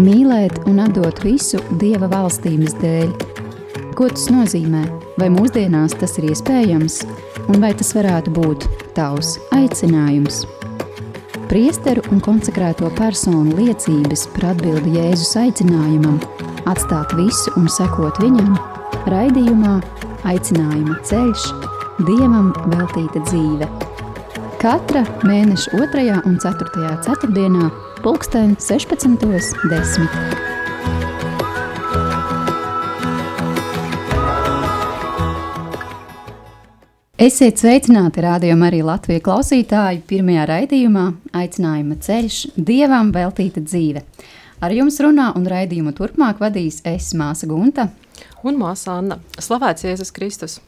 mīlēt un atdot visu Dieva valstības dēļ. Ko tas nozīmē? Vai mūsdienās tas ir iespējams, un vai tas varētu būt tavs aicinājums? Priesteru un konsekrēto personu liecības par atbildi Jēzus aicinājumam, atstāt visu un sekot viņam, raidījumā Aicinājuma ceļš, Dievam veltīta dzīve. Katra mēneša 2. un 4. ceturtdienā, pulksten 16.10. Esiet sveicināti rādījumā arī Latvijas klausītāji pirmajā raidījumā Aicinājuma ceļš, Dievam veltīta dzīve. Ar jums runā un raidījumu turpmāk vadīs es, māsa Gunta. Un māsa Anna. Slavēts Jēzus Kristus!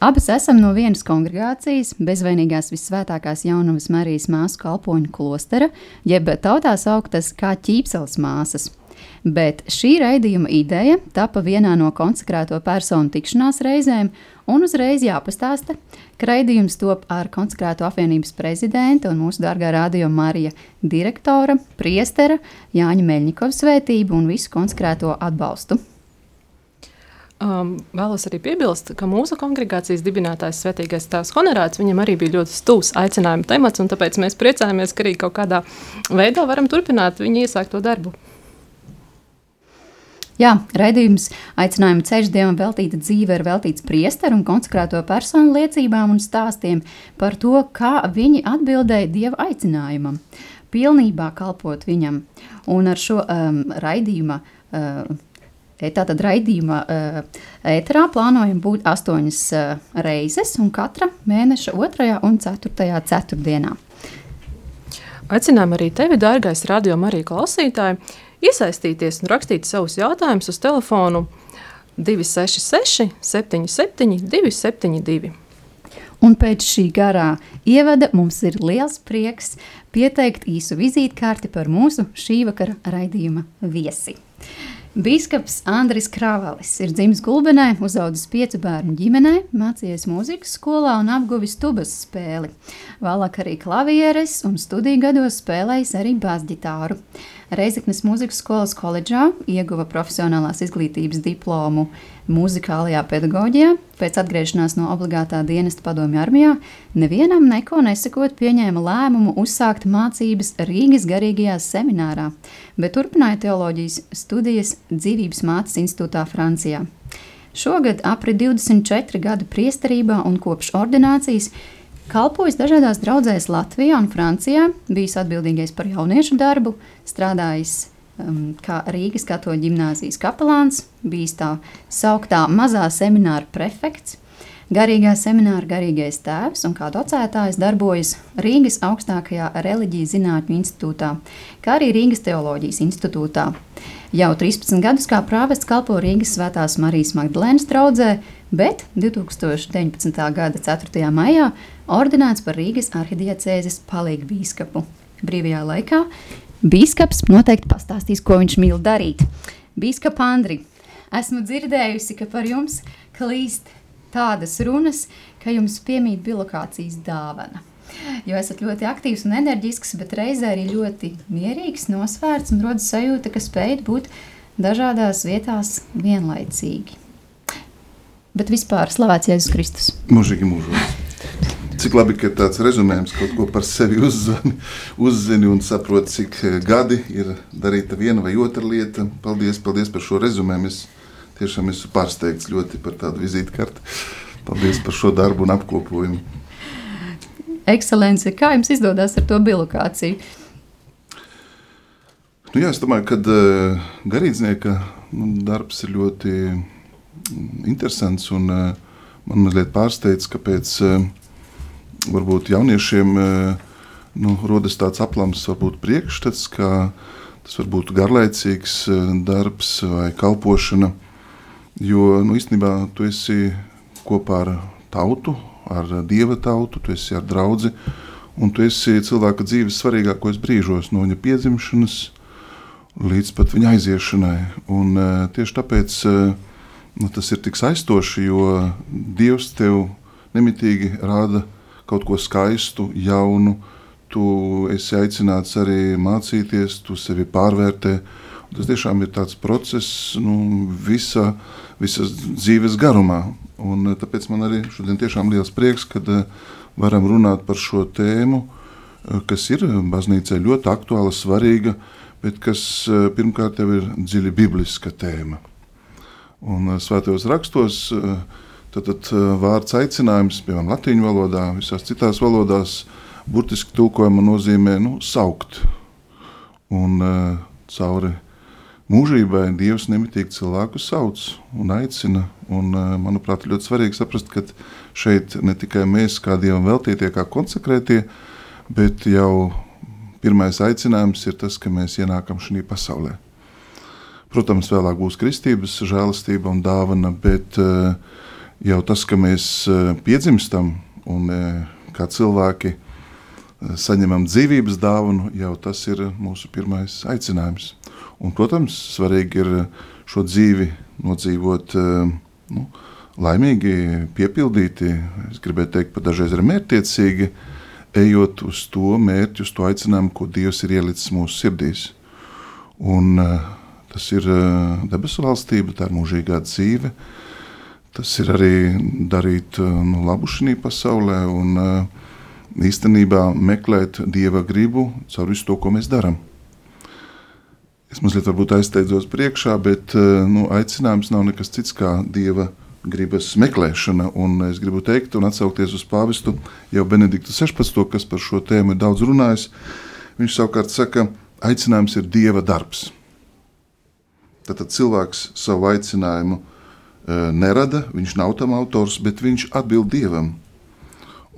Abas esam no vienas kongregācijas, bezvainīgās visvētākās jaunavas Marijas māsu kalpoņu klostera, jeb tautā sauktas kā ķīpseles māsas – Bet šī raidījuma ideja tapa vienā no konsekrēto personu tikšanās reizēm, un uzreiz jāpastāsta, ka raidījums top ar konsekrēto apvienības prezidenta un mūsu dārgā rādījuma Marija direktora, priestera Jāņa Meļņikova svētību un visu konsekrēto atbalstu. Um, vēlos arī piebilst, ka mūsu kongregācijas dibinātājs Svētīgais Tēvs Honorāts viņam arī bija ļoti stūs aicinājuma temats, un tāpēc mēs priecājamies, ka arī kaut kādā veidā varam turpināt viņa iesākto darbu. Jā, raidījums aicinājuma ceļš dievam veltīta dzīve ir veltīts priesteru un konsekrēto personu liecībām un stāstiem par to, kā viņi atbildēja dieva aicinājumam, pilnībā kalpot viņam. Un ar šo um, raidījuma. Uh, Tātad raidījuma uh, ēterā plānojam būt astoņas uh, reizes, un katra mēneša otrajā un ceturtajā ceturtdienā. Aicinām arī tevi, dārgais radio Marija klausītāji, iesaistīties un rakstīt savus jautājumus uz telefonu 266 77 272. Un pēc šī garā ievada mums ir liels prieks pieteikt īsu vizītkārti par mūsu šī vakara raidījuma viesi. Bīskaps Andris Kravalis ir dzimis Gulbenē, uzaugusi piecu bērnu ģimenē, mācījies mūzikas skolā un apguvis tubas spēli. Vēlāk arī klavieres un studiju gados spēlējis arī basģitāru. Reizeknas mūzikas skolas koledžā ieguva profesionālās izglītības diplomu muzikālajā pedagoģijā. Pēc atgriešanās no obligātā dienesta padomju armijā nevienam neko nesakot pieņēma lēmumu uzsākt mācības Rīgas garīgajā seminārā, bet turpināja teoloģijas studijas dzīvības mācas institūtā Francijā. Šogad apri 24 gadu priesterībā un kopš ordinācijas Kalpojis dažādās draudzēs Latvijā un Francijā, bijis atbildīgais par jauniešu darbu, strādājis um, kā Rīgas katoļu ģimnāzijas kapelāns, bijis tā sauktā mazā semināra prefekts, garīgā semināra garīgais tēvs un kā docētājs darbojas Rīgas augstākajā reliģijas zinātņu institūtā, kā arī Rīgas teoloģijas institūtā. Jau 13 gadus kā prāvests kalpo Rīgas Svētās Marijas Magdalēnas draudzē, bet 2019. gada 4. maijā ordinēts par Rīgas arhidiecēzes palīgu bīskapu. Brīvajā laikā bīskaps noteikti pastāstīs, ko viņš mīl darīt. Bīskapa Andri, esmu dzirdējusi, ka par jums klīst tādas runas, ka jums piemīt bilokācijas dāvana. Jo esat ļoti aktīvs un enerģisks, bet reizē arī ļoti mierīgs, nosvērts un rodas sajūta, ka spējat būt dažādās vietās vienlaicīgi. Bet vispār slavēts Jēzus Kristus. Mūžīgi mūžos. Cik labi, ka tāds rezumējums kaut ko par sevi uzzini, uzzini un saproti, cik eh, gadi ir darīta viena vai otra lieta. Paldies, paldies par šo rezumējumu. Es tiešām esmu pārsteigts ļoti par tādu vizītkarti. Paldies par šo darbu un apkopojumu. Ekscelence, kā jums izdodas ar to bilokāciju? Nu jā, es domāju, ka uh, garīdznieka nu, darbs ir ļoti mm, interesants un uh, man mazliet pārsteidz, kāpēc uh, varbūt jauniešiem e, nu, rodas tāds aplams, varbūt priekšstats, ka tas var būt garlaicīgs e, darbs vai kalpošana. Jo nu, īstenībā tu esi kopā ar tautu, ar dieva tautu, tu esi ar draugu, un tu esi cilvēka dzīves svarīgākos brīžos, no viņa piedzimšanas līdz pat viņa aiziešanai. Un, e, tieši tāpēc nu, tas ir tik aizstoši, jo Dievs tev nemitīgi rāda kaut ko skaistu, jaunu. Tu esi aicināts arī mācīties, tu sevi pārvērtē, Tas tiešām ir tāds process nu, visa, visas dzīves garumā. Un, tāpēc man arī šodien tiešām liels prieks, ka varam runāt par šo tēmu, kas ir baznīcai ļoti aktuāla, svarīga, bet kas pirmkārt ir dziļi bibliska tēma. Un svētajos rakstos tad, tad vārds aicinājums, piemēram, latīņu valodā, visās citās valodās, burtiski tulkojuma nozīmē nu, saukt. Un cauri mūžībai Dievs nemitīgi cilvēku sauc un aicina. Un, eh, manuprāt, ļoti svarīgi saprast, ka šeit ne tikai mēs, kā Dievam veltītie, kā konsekrētie, bet jau pirmais aicinājums ir tas, ka mēs ienākam šajā pasaulē. Protams, vēlāk būs kristības žēlastība un dāvana, bet eh, jau tas, ka mēs eh, piedzimstam un kā cilvēki saņemam dzīvības dāvanu, jau tas ir mūsu pirmais aicinājums. Un, protams, svarīgi ir šo dzīvi nodzīvot nu, laimīgi, piepildīti. Es gribēju teikt, pat dažreiz ir mērķtiecīgi, ejot uz to mērķu, uz to aicinājumu, ko Dievs ir ielicis mūsu sirdīs. Un, tas ir debesu valstība, tā ir mūžīgā dzīve. Tas ir arī darīt nu, labu šajā pasaulē un īstenībā meklēt dieva gribu caur visu to, ko mēs darām. Es mazliet aizsteidzos priekšā, bet eh, nu, aicinājums nav nekas cits kā dieva gribas meklēšana. Un es gribu teikt, un atsaukties uz pāvestu jau Benediktu 16, kas par šo tēmu ir daudz runājis. Viņš savukārt saka, aicinājums ir dieva darbs. Tātad cilvēks savu aicinājumu eh, nerada, viņš nav tam autors, bet viņš atbild dievam.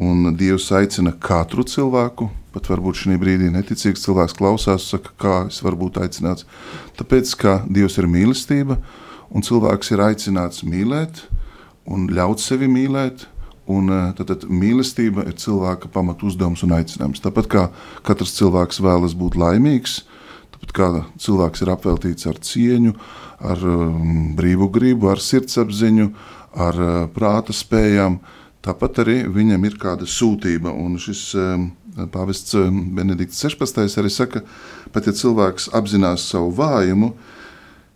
Un Dievs aicina katru cilvēku Pat varbūt šī brīdī neticīgs cilvēks klausās, saka, kā es varu būt aicināts. Tāpēc, ka Dievs ir mīlestība, un cilvēks ir aicināts mīlēt un ļaut sevi mīlēt. Un, eh, tad, tad mīlestība ir cilvēka pamatu uzdevums un aicinājums. Tāpat kā katrs cilvēks vēlas būt laimīgs, tāpat kā cilvēks ir apveltīts ar cieņu, ar um, brīvu gribu, ar sirdsapziņu, ar uh, prāta spējām, tāpat arī viņam ir kāda sūtība. Un šis um, Pāvests eh, Benedikts 16. arī saka, pat ja cilvēks apzinās savu vājumu,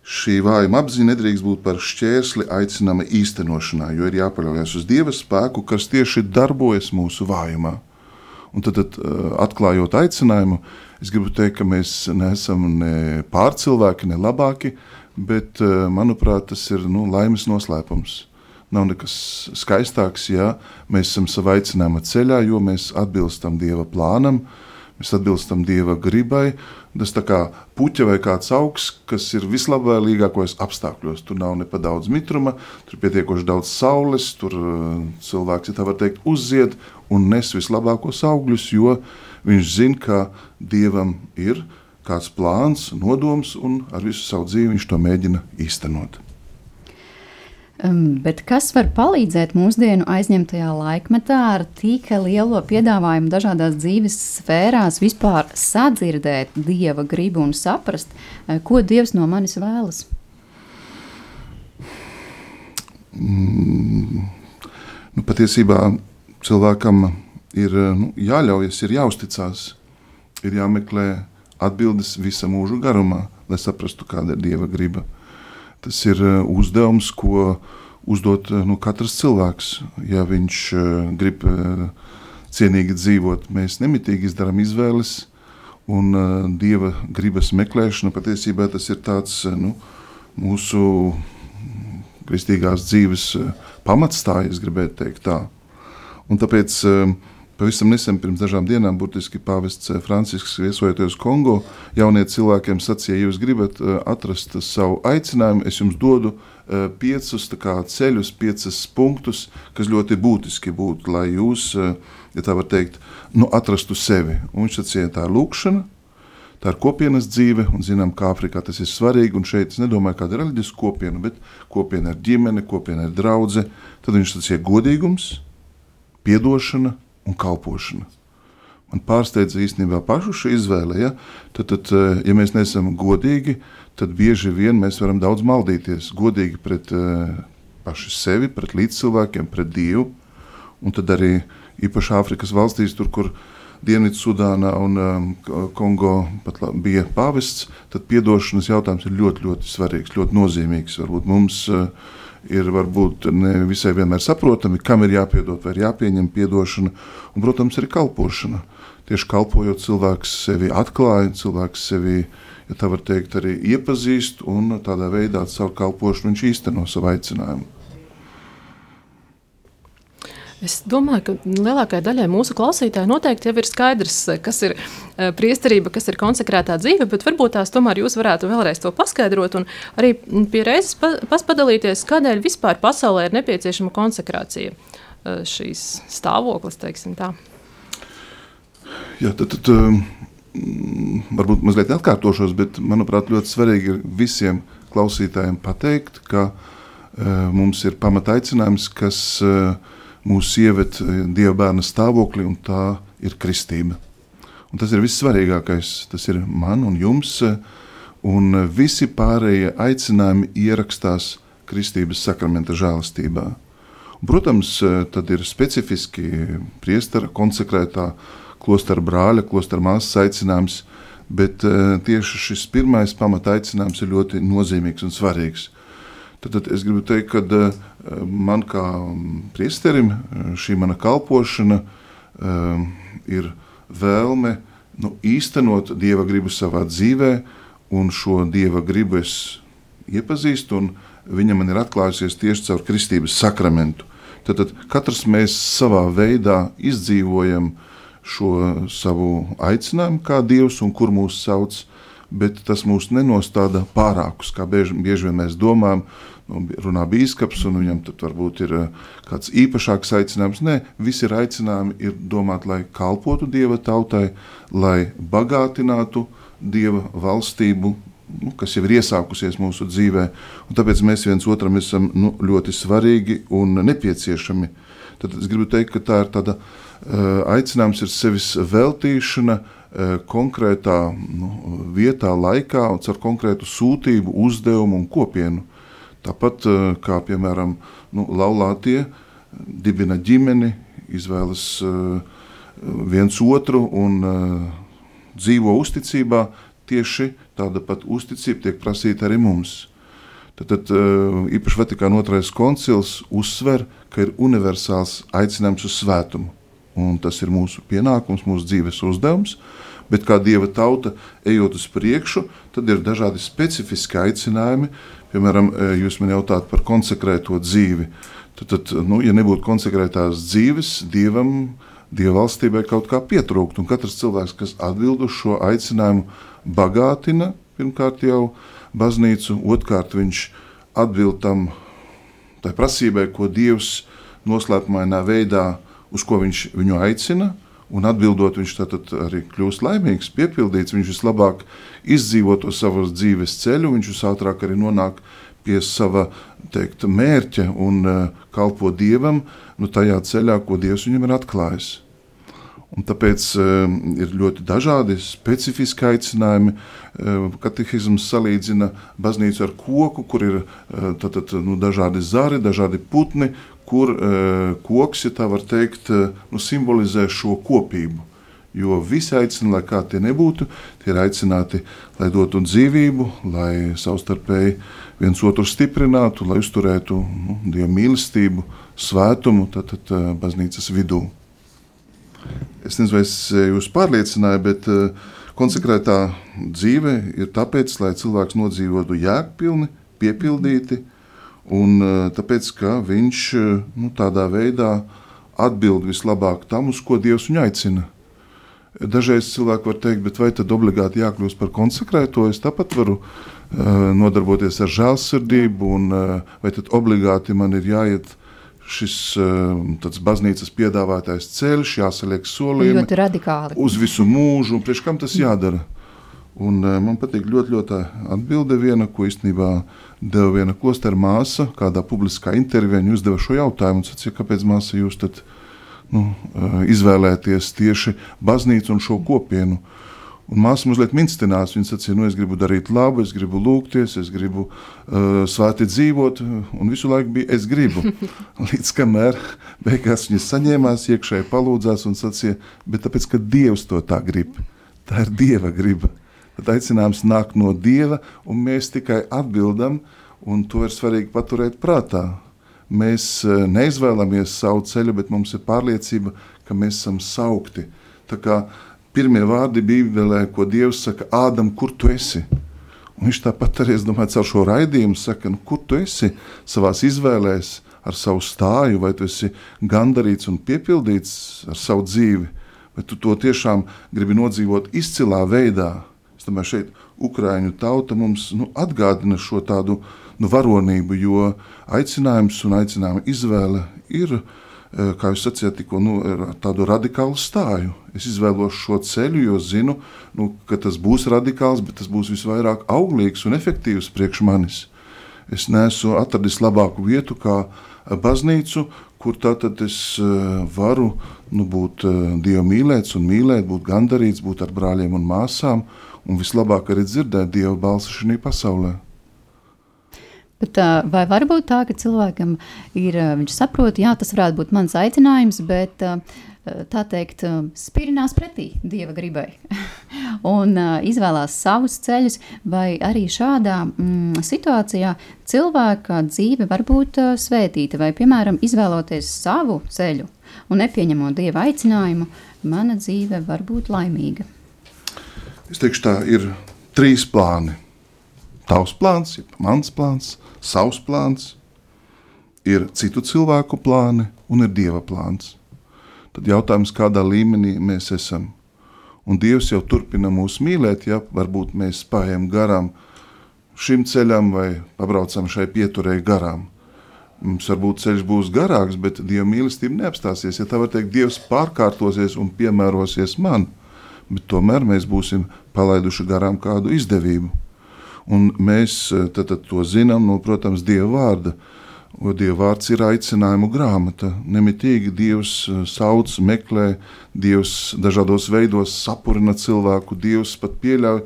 šī vājuma apziņa nedrīkst būt par šķērsli aicinama īstenošanā, jo ir jāpaļaujas uz Dieva spēku, kas tieši darbojas mūsu vājumā. Un tad, tad eh, atklājot aicinājumu, es gribu teikt, ka mēs neesam ne pārcilvēki, ne labāki, bet, eh, manuprāt, tas ir nu, laimes noslēpums Nav nekas skaistāks, ja mēs esam savā aicinājuma ceļā, jo mēs atbilstam Dieva plānam, mēs atbilstam Dieva gribai. Tas tā kā puķa vai kāds augs, kas ir vislabvēlīgākos apstākļos. Tur nav ne pa daudz mitruma, tur pietiekoši daudz saules, tur uh, cilvēks, ja tā var teikt, uzzied un nes vislabākos augļus, jo viņš zina, ka Dievam ir kāds plāns, nodoms un ar visu savu dzīvi viņš to mēģina īstenot. Bet kas var palīdzēt mūsdienu aizņemtajā laikmetā ar tik lielo piedāvājumu dažādās dzīves sfērās vispār sadzirdēt dieva gribu un saprast, eh, ko dievs no manis vēlas? Mm, nu, patiesībā cilvēkam ir nu, jāļaujas, ir jāuzticas, ir jāmeklē atbildes visa mūža garumā, lai saprastu, kāda ir dieva griba. Tas ir eh, uzdevums, ko uzdot eh, nu, katrs cilvēks. Ja viņš eh, grib cienīgi dzīvot, mēs nemitīgi izdarām izvēles, un dieva gribas meklēšana patiesībā tas ir tāds nu, mūsu kristīgās dzīves pamatstājas, gribētu teikt tā. Un tāpēc uh, Pavisam nesen, pirms dažām dienām, burtiski pāvests eh, Francisks viesojoties Kongo, jauniekiem cilvēkiem sacīja, ja jūs gribat eh, atrast savu aicinājumu, es jums dodu eh, piecus kā, ceļus, piecus punktus, kas ļoti būtiski būtu, lai jūs, ja tā var teikt, nu, atrastu sevi. Un viņš sacīja, tā ir lūkšana, tā ir kopienas dzīve, un zinām, ka Āfrikā tas ir svarīgi, un šeit es nedomāju kāda reliģiska kopiena, bet kopiena ar ģimene, kopiena ar draudze, tad viņš sacīja godīgums, piedošana, un kalpošana. Man pārsteidza īstenībā pašu šī izvēle. Ja? Tad, tad, eh, ja mēs neesam godīgi, tad bieži vien mēs varam daudz maldīties. Godīgi pret uh, paši sevi, pret līdzcilvēkiem, pret Dievu. Un tad arī īpaši Āfrikas valstīs, tur, kur Dienvidsudānā un um, Kongo bija pāvests, tad atdošanas jautājums ir ļoti, ļoti svarīgs, ļoti nozīmīgs. Varbūt mums uh, ir varbūt ne visai vienmēr saprotami, kam ir jāpiedod vai ir jāpieņem atdošana, un, protams, arī kalpošana. Tieši kalpojot, cilvēks sevi atklāja, cilvēks sevi, ja tā var teikt, arī iepazīst, un tādā veidā caur kalpošanu viņš īsteno savu aicinājumu. Es domāju, ka lielākajai daļai mūsu klausītāju noteikti jau ir skaidrs, kas ir uh, priesterība, kas ir konsekrētā dzīve, bet varbūt tās tomēr jūs varētu vēlreiz to paskaidrot un arī pie reizes pa, paspadalīties, kādēļ vispār pasaulē ir nepieciešama konsekrācija uh, šīs stāvoklis, teiksim tā. Jā, tad, tad um, varbūt mazliet atkārtošos, bet manuprāt ļoti svarīgi ir visiem klausītājiem pateikt, ka uh, mums ir pamataicinājums, kas uh, mūs ieved eh, Dieva bērna stāvoklī, un tā ir kristība. Un tas ir vissvarīgākais. Tas ir man un jums, eh, un visi pārējie aicinājumi ierakstās kristības sakramenta žēlastībā. Un, protams, eh, tad ir specifiski priestera konsekrētā klostera brāļa, klostera māsas aicinājums, bet tieši šis pirmais pamata aicinājums ir ļoti nozīmīgs un svarīgs. Tad, tad es gribu teikt, ka man kā priesterim šī mana kalpošana um, ir vēlme nu, īstenot dieva gribu savā dzīvē, un šo dieva gribu es iepazīstu, un viņa man ir atklājusies tieši caur kristības sakramentu. Tad, tad katrs mēs savā veidā izdzīvojam šo savu aicinājumu, kā Dievs un kur mūs sauc, bet tas mūs nenostāda pārākus, kā bieži, bieži vien mēs domājam nu, runā bīskaps, un viņam tad varbūt ir eh, kāds īpašāks aicinājums. Nē, visi ir aicinājumi ir domāt, lai kalpotu Dieva tautai, lai bagātinātu Dieva valstību, nu, kas jau ir iesākusies mūsu dzīvē. Un tāpēc mēs viens otram esam nu, ļoti svarīgi un nepieciešami. Tad es gribu teikt, ka tā ir tāda uh, aicinājums, ir sevis veltīšana uh, konkrētā nu, vietā, laikā un ar konkrētu sūtību, uzdevumu un kopienu. Tāpat eh, kā piemēram nu, laulātie dibina ģimeni, izvēlas eh, viens otru un dzīvo uzticībā, tieši tāda pat uzticība tiek prasīta arī mums. Tad, tad īpaši Vatikāna otrais koncils uzsver, ka ir universāls aicinājums uz svētumu. Un tas ir mūsu pienākums, mūsu dzīves uzdevums. Bet kā dieva tauta, ejot uz priekšu, tad ir dažādi specifiski aicinājumi, Piemēram, e, jūs man jautājat par konsekrēto dzīvi. Tad, tad nu, ja nebūtu konsekrētās dzīves, dievam, dieva valstībai kaut kā pietrūkt. Un katrs cilvēks, kas atbild uz šo aicinājumu, bagātina pirmkārt jau baznīcu, otrkārt viņš atbild tam tai prasībai, ko Dievs noslēpumainā veidā, uz ko viņš viņu aicina. Un atbildot, viņš tad arī kļūst laimīgs, piepildīts. Viņš vislabāk izdzīvo to savas dzīves ceļu, viņš visātrāk arī nonāk pie sava teikt, mērķa un uh, kalpo dievam nu, tajā ceļā, ko Dievs viņam ir atklājis. Un tāpēc uh, ir ļoti dažādi specifiski aicinājumi. Uh, Katehisms salīdzina baznīcu ar koku, kur ir uh, tātad, nu, dažādi zari, dažādi putni, kur uh, koks, ja tā var teikt, uh, nu, simbolizē šo kopību. Jo visi aicina, lai kā tie nebūtu, tie ir aicināti, lai dotu dzīvību, lai savstarpēji viens otru stiprinātu, lai uzturētu nu, dievu mīlestību, svētumu tad, tad, uh, baznīcas vidū. Es nezinu, vai es jūs pārliecināju, bet konsekrētā dzīve ir tāpēc, lai cilvēks nodzīvotu jēgpilni, piepildīti, uh, Un, eh, tāpēc, ka viņš eh, nu, tādā veidā atbild vislabāk tam, uz ko Dievs viņu aicina. Dažreiz cilvēki var teikt, vai tad obligāti jākļūst par konsekrēto. Es tāpat varu uh, nodarboties ar žēlsirdību, un uh, vai tad obligāti man ir jāiet šis uh, baznīcas piedāvātais ceļš, jāsaliek solījumi. Ļoti radikāli. Uz visu mūžu, un priekš kam tas jādara? Un, uh, man patīk ļoti, ļoti atbilde viena, ko īstenībā deva viena klostera māsa, kādā publiskā intervijā viņa uzdeva šo jautājumu. Teica, kāpēc māsa jūs tad, nu, izvēlēties tieši baznīcu un šo kopienu? Un māsa mazliet minstinās. Viņa sacīja, nu, es gribu darīt labu, es gribu lūgties, es gribu uh, svēti dzīvot, un visu laiku bija es gribu. Līdz kamēr beigās viņa saņēmās, iekšēji palūdzās un sacīja, bet tāpēc, ka Dievs to tā grib, tā ir Dieva griba. Tad aicinājums nāk no Dieva, un mēs tikai atbildam, un to ir svarīgi paturēt prātā. Mēs uh, neizvēlamies savu ceļu, bet mums ir pārliecība, ka mēs esam saukti. Tā kā pirmie vārdi Bībelē, ko Dievs saka, Ādam, kur tu esi? Un viņš tāpat arī, es domāju, caur šo raidījumu saka, nu, kur tu esi savās izvēlēs, ar savu stāju, vai tu esi gandarīts un piepildīts ar savu dzīvi, vai tu to tiešām gribi nodzīvot izcilā veidā. Domāju, šeit Ukraiņu tauta mums nu, atgādina šo tādu nu, varonību, jo aicinājums un aicinājuma izvēle ir Eh, kā jūs sacījāt, tikko nu, tādu radikālu stāju. Es izvēlos šo ceļu, jo zinu, nu, ka tas būs radikāls, bet tas būs visvairāk auglīgs un efektīvs priekš manis. Es neesmu atradis labāku vietu kā baznīcu, kur tātad es eh, varu nu, būt eh, Dieva mīlēts un mīlēt, būt gandarīts, būt ar brāļiem un māsām, un vislabāk arī dzirdēt Dieva balsi šajā pasaulē. Bet, vai var būt tā, ka cilvēkam ir, viņš saprot, jā, tas varētu būt mans aicinājums, bet tā teikt, spirinās pretī dieva gribai un izvēlās savus ceļus, vai arī šādā mm, situācijā cilvēka dzīve var būt svētīta, vai, piemēram, izvēloties savu ceļu un nepieņemot dieva aicinājumu, mana dzīve var būt laimīga. Es teikšu, tā ir trīs plāni. Tavs plāns, mans plāns, savs plāns, ir citu cilvēku plāni un ir Dieva plāns. Tad jautājums, kādā līmenī mēs esam. Un Dievs jau turpina mūs mīlēt, ja varbūt mēs spējam garām šim ceļam vai pabraucam šai pieturēji garām. Mums varbūt ceļš būs garāks, bet Dieva mīlestība neapstāsies. Ja tā var teikt, Dievs pārkārtosies un piemērosies man, bet tomēr mēs būsim palaiduši garām kādu izdevību. Un mēs eh, tad, tad to zinām no, protams, Dieva vārda. O Dieva vārds ir aicinājumu grāmata. Nemitīgi Dievs eh, sauc, meklē, Dievs dažādos veidos sapurina cilvēku, Dievs pat pieļauj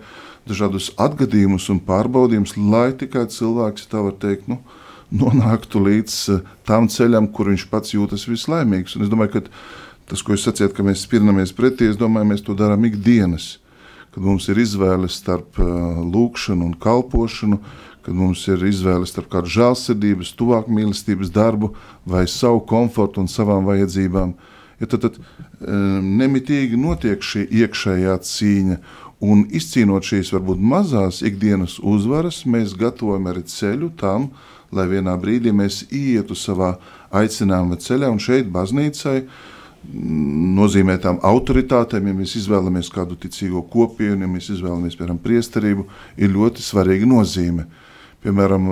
dažādus atgadījumus un pārbaudījumus, lai tikai cilvēks, tā var teikt, nu, nonāktu līdz eh, tam ceļam, kur viņš pats jūtas vislaimīgs. Un es domāju, ka tas, ko jūs sacījāt, ka mēs spirnamies pretī, es domāju, mēs to darām ikdienas kad mums ir izvēle starp uh, lūkšanu un kalpošanu, kad mums ir izvēle starp kādu žēlsirdības, tuvāk mīlestības darbu vai savu komfortu un savām vajadzībām. Ja tad, tad um, nemitīgi notiek šī iekšējā cīņa, un izcīnot šīs varbūt mazās ikdienas uzvaras, mēs gatavojam arī ceļu tam, lai vienā brīdī mēs ietu savā aicinājuma ceļā, un šeit baznīcai uh, nozīmē tām autoritātēm, ja mēs izvēlamies kādu ticīgo kopienu, ja mēs izvēlamies, piemēram, priesterību, ir ļoti svarīga nozīme. Piemēram,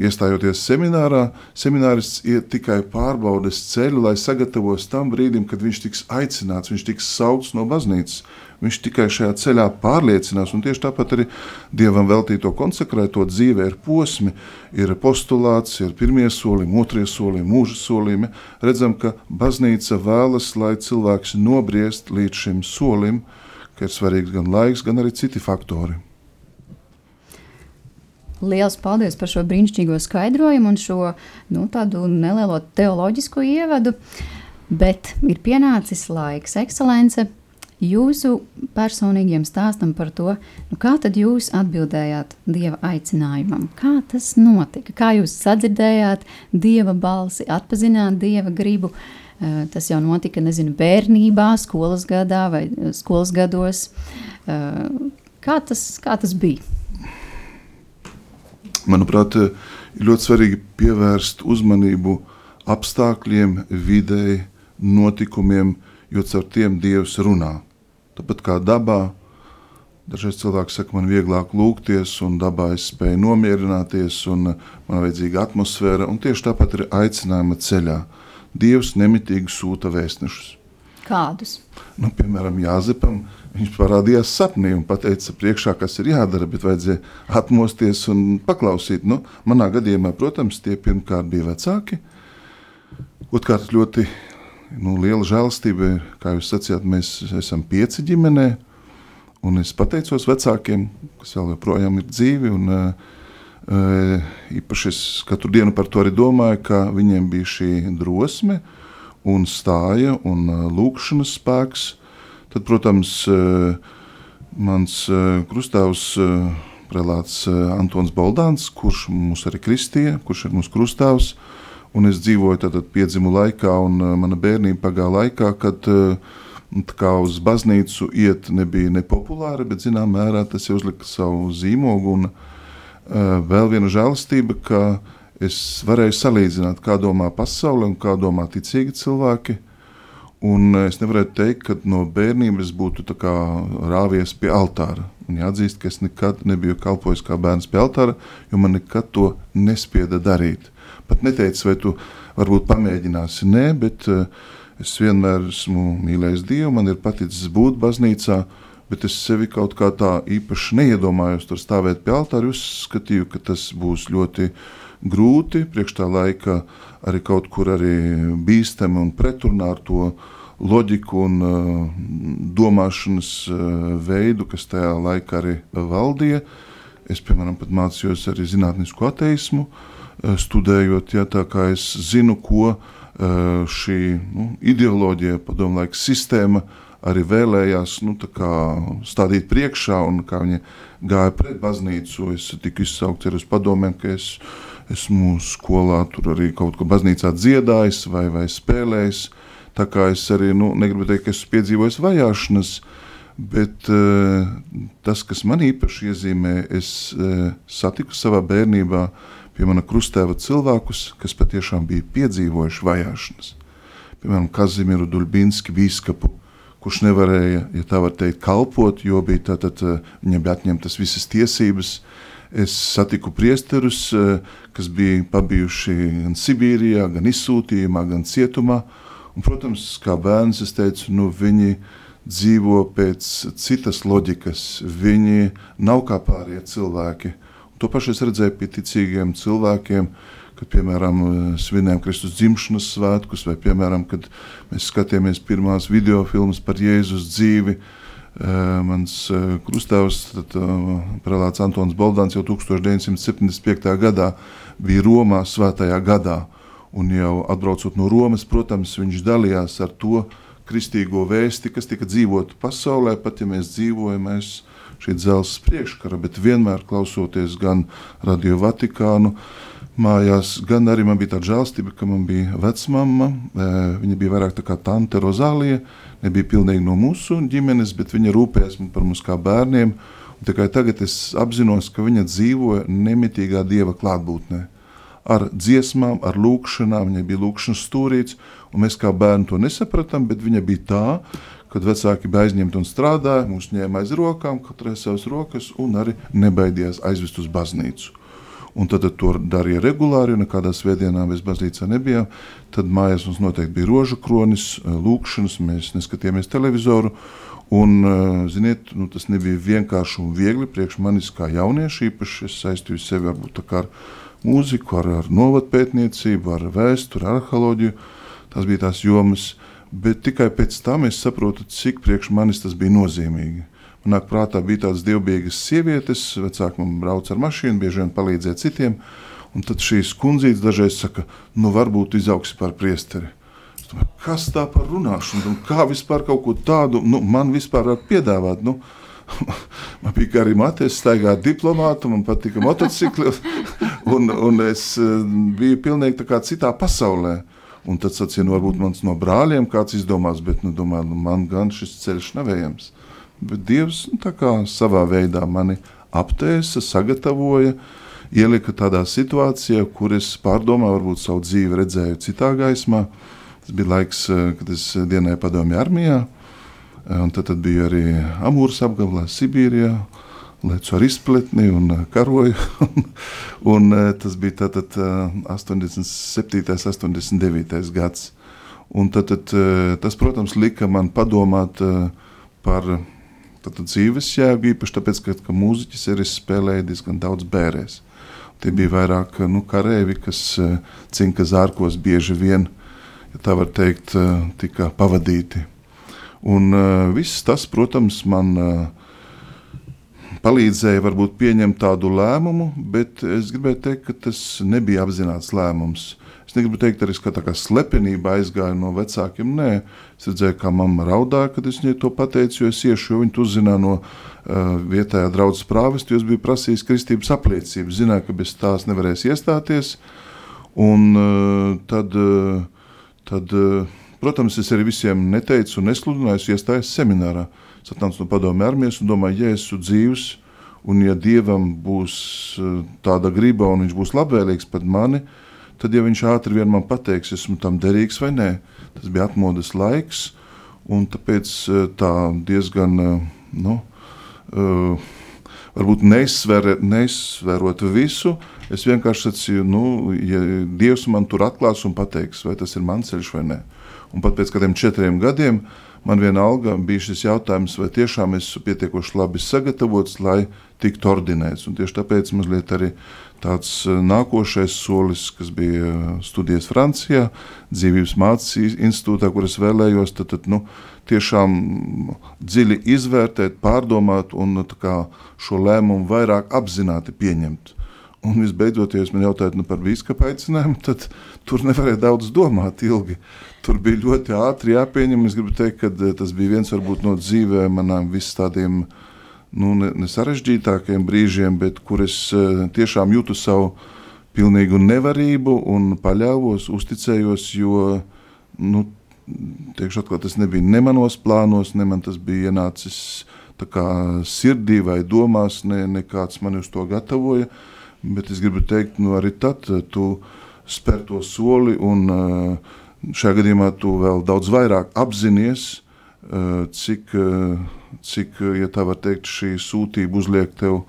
iestājoties seminārā, seminārists iet tikai pārbaudas ceļu, lai sagatavos tam brīdim, kad viņš tiks aicināts, viņš tiks saukts no baznīcas. Viņš tikai šajā ceļā pārliecinās, un tieši tāpat arī Dievam veltīto konsekrēto dzīvē ir posmi, ir postulāts, ir pirmie solījumi, otrie solījumi, mūža solījumi. Redzam, ka baznīca vēlas, lai cilvēks nobriest līdz šim solim, ka ir svarīgs gan laiks, gan arī citi faktori. Lielas paldies par šo brīnišķīgo skaidrojumu un šo nu, nelielo teoloģisko ievadu. Bet ir pienācis laiks, ekscelence, jūsu personīgiem stāstam par to, nu, kā tad jūs atbildējāt Dieva aicinājumam. Kā tas notika? Kā jūs sadzirdējāt Dieva balsi, atpazināt Dieva gribu? Eh, tas jau notika, nezinu, bērnībā, skolas gadā vai eh, skolas gados. Eh, kā tas, kā tas bija? Manuprāt, ir ļoti svarīgi pievērst uzmanību apstākļiem, videi, notikumiem, jo caur tiem Dievs runā. Tāpat kā dabā, dažreiz cilvēks saka, man vieglāk lūgties, un dabā es spēju nomierināties, un man vajadzīga atmosfēra, un tieši tāpat ir aicinājuma ceļā. Dievs nemitīgi sūta vēstnešus. Kādus? Nu, piemēram, Jāzepam viņš parādījās sapnī un teica, priekšā, kas ir jādara, bet vajadzēja atmosties un paklausīt. Nu, manā gadījumā, protams, tie pirmkārt bija vecāki. Otrkārt, ļoti nu, liela žēlastība, kā jūs sacījāt, mēs esam pieci ģimenē. Un es pateicos vecākiem, kas vēl joprojām ir dzīvi. Un, uh, īpaši es katru dienu par to arī domāju, ka viņiem bija šī drosme un stāja un uh, lūkšanas spēks. Tad, protams, uh, mans krustāvs prelāts Antons Baldāns, kurš mūs arī kristīja, kurš ir mūsu krustāvs. Un es dzīvoju tātad piedzimu laikā, un uh, mana bērnība pagāja laikā, kad uh, kā uz baznīcu iet nebija nepopulāri, bet zināmā mērā tas jau uzlika savu zīmogu. Un, uh, vēl viena žēlastība, ka es varēju salīdzināt, kā domā pasaule un kā domā ticīgi cilvēki. Un es nevarētu teikt, ka no bērnības būtu rāvies pie altāra. Un jāatzīst, ka es nekad nebiju kalpojis kā bērns pie altāra, jo man nekad to nespieda darīt. Pat neteicu, vai tu varbūt pamēģināsi. Nē, bet uh, Es vienmēr esmu mīlējis Dievu, man ir paticis būt baznīcā, bet es sevi kaut kā tā īpaši neiedomājos tur stāvēt pie altāra. Uzskatīju, ka tas būs ļoti grūti, priekš tā laika arī kaut kur arī bīstami un pretrunā ar to loģiku un uh, domāšanas uh, veidu, kas tajā laikā arī valdīja. Es, piemēram, mācījos arī zinātnisku ateismu, uh, studējot, ja tā kā es zinu, ko šī nu, ideoloģija, padomu laika sistēma arī vēlējās nu, stādīt priekšā un kā viņi gāja pret baznīcu. Es tiku izsaukts ar uz padomiem, ka es esmu skolā tur arī kaut ko baznīcā dziedājis vai, vai spēlējis. Tā kā es arī nu, negribu teikt, ka esmu piedzīvojis vajāšanas, bet uh, tas, kas man īpaši iezīmē, es uh, satiku savā bērnībā, uh, pie mana krustēva cilvēkus, kas patiešām bija piedzīvojuši vajāšanas. Piemēram, Kazimieru Duļbinski bīskapu, kurš nevarēja, ja tā var teikt, kalpot, jo bija tātad, eh, viņam bija atņemtas visas tiesības. Es satiku priesterus, eh, kas bija pabijuši gan Sibīrijā, gan izsūtījumā, gan cietumā. Un, protams, kā bērns, es teicu, nu, viņi dzīvo pēc citas loģikas. Viņi nav kā pārējie cilvēki. To pašu es redzēju pie ticīgiem cilvēkiem, kad, piemēram, svinējam Kristus dzimšanas svētkus, vai, piemēram, kad mēs skatījāmies pirmās video filmas par Jēzus dzīvi. Mans krustāvs, prelāts Antons Boldāns, jau 1975. gadā bija Romā svētajā gadā. Un jau atbraucot no Romas, protams, viņš dalījās ar to kristīgo vēsti, kas tika dzīvota pasaulē, pat ja mēs dzīvojam, dzīvojam šī dzelzs priekškara, bet vienmēr klausoties gan Radio Vatikānu, mājās, gan arī man bija tāda žēlstība, ka man bija vecmama. Viņa bija vairāk tā kā tante Rozālija, nebija pilnīgi no mūsu ģimenes, bet viņa rūpējās par mums kā bērniem. Un tikai tagad es apzinos, ka viņa dzīvoja nemitīgā dieva klātbūtnē. Ar dziesmām, ar lūkšanām, viņai bija lūkšanas stūrīts, un mēs kā bērni to nesapratām, bet viņa bija tā, kad vecāki bija aizņemti un strādāja, mūs ņēma aiz rokām, katrai savas rokas, un arī nebaidījās aizvest uz baznīcu. Un tad, to darīja regulāri, un nekādā svētdienā mēs baznīcā nebijām. Tad mājās mums noteikti bija rožu kronis, lūkšanas, mēs neskatījāmies televizoru. Un, ziniet, nu, tas nebija vienkārši un viegli priekš manis kā jaunieši. Īpaši es saistīju sevi varbūt ar mūziku, ar, ar novadpētniecību, ar vēsturi, ar arheoloģiju. Tas bija tās jomas, bet tikai pēc tam es saprotu, cik priekš manis tas bija nozīmīgi. Manāk prātā bija tādas dievbijīgas sievietes, vecāki man brauc ar mašīnu, bieži vien palīdzēja citiem, un tad šīs kundzītes dažreiz saka, nu varbūt izaugs par priesteri. Domāju, kas tā par runāšanu, un kā vispār kaut ko tādu, nu, man vispār var piedāvāt, nu, man bija arī matēs, staigāt diplomātu, man patika motocikli, un, un es eh, biju pilnīgi citā pasaulē. Un tad sacīja, nu, varbūt mans no brāļiem kāds izdomās, bet nu, domā, nu, man gan šis ceļš nav ejams. Bet Dievs nu, savā veidā mani aptēsa, sagatavoja, ielika tādā situācijā, kur es pārdomāju, varbūt savu dzīvi redzēju citā gaismā. Tas bija laiks, eh, kad es dienēju padomju armijā, un tad, tad biju arī Amūras apgabalā, Sibīrijā, lecu ar izpletni un uh, karoju. un, uh, tas bija tātad 87. un 89. gads. Un tad, tad, tas, protams, lika man padomāt par tātad, dzīves jēgu, īpaši tāpēc, ka, ka mūziķis arī spēlēja diezgan daudz bērēs. Tie bija vairāk nu, karēvi, kas cinka zārkos bieži vien, ja tā var teikt, tika pavadīti. Un viss tas, protams, man palīdzēja varbūt pieņemt tādu lēmumu, bet es gribēju teikt, ka tas nebija apzināts lēmums. Es negribu teikt, arī ka tā kā slepenība aizgāja no vecākiem. Nē, es redzēju, kā mamma raudāja, kad es viņai to pateicu, jo es iešu, jo viņa uzzināja no uh, vietējā draudzes prāvesta, jo es biju prasījis kristības apliecību. Zināju, ka bez tās nevarēs iestāties. Un uh, tad, uh, tad uh, protams, es arī visiem neteicu un nesludināju, iestājos seminārā. Es atnācu no padomju armijas un domāju, ja esmu dzīvs, un ja Dievam būs tāda griba un viņš būs labvēlīgs pret mani, tad tad ja viņš ātri vien man pateiks, esmu tam derīgs vai nē. Tas bija atmodas laiks, un tāpēc eh, tā diezgan, eh, nu, uh, varbūt neizsver, neizsverot visu, es vienkārši sacīju, nu, ja Dievs man tur atklās un pateiks, vai tas ir mans ceļš vai nē. Un pat pēc kādiem četriem gadiem man vienalga bija šis jautājums, vai tiešām esmu pietiekoši labi sagatavots, lai tiktu ordinēts. Un tieši tāpēc mazliet arī tāds eh, nākošais solis, kas bija eh, studijas Francijā, dzīvības mācības institūtā, kur es vēlējos, tad, tad nu, tiešām dziļi izvērtēt, pārdomāt un nu, kā, šo lēmumu vairāk apzināti pieņemt. Un visbeidzot, ja man jautājat nu, par biskupa aicinājumu, tad tur nevarēja daudz domāt ilgi. Tur bija ļoti ātri jāpieņem. Es gribu teikt, ka eh, tas bija viens varbūt, no dzīvē manām visiem tādiem uh, nu, ne, ne sarežģītākiem brīžiem, bet kur es uh, tiešām jūtu savu pilnīgu nevarību un paļāvos, uzticējos, jo nu, teikšu, atkal, tas nebija ne manos plānos, ne man tas bija ienācis kā, sirdī vai domās, ne, ne kāds man uz to gatavoja. Bet es gribu teikt, nu, arī tad eh, tu spēr to soli, un uh, šajā gadījumā tu vēl daudz vairāk apzinājies, uh, cik. Uh, cik, ja tā var teikt, šī sūtība uzliek tev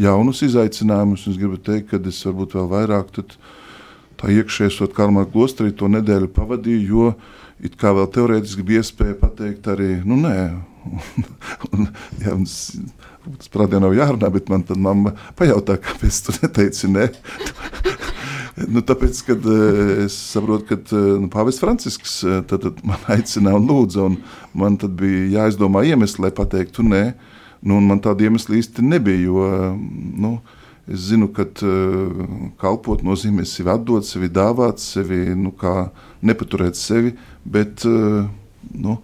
jaunus izaicinājumus. Es gribu teikt, ka es varbūt vēl vairāk tā iekšēsot Karmā klosterī to nedēļu pavadīju, jo it kā vēl teorētiski bija iespēja pateikt arī, nu nē, un, jā, un, tas prātā nav jārunā, bet man mamma pajautā, kāpēc tu neteici nē. Nu, tāpēc, kad uh, es saprotu, ka uh, nu, Pāvils Francisks uh, tad, tad man aicināja un lūdza, un man bija jāizdomā iemesli, lai pateiktu nē. Nu, man tāda iemesla īsti nebija, jo nu, es zinu, ka kalpot nozīmē sevi atdot, sevi dāvāt, sevi nu, nepaturēt sevi, bet nu,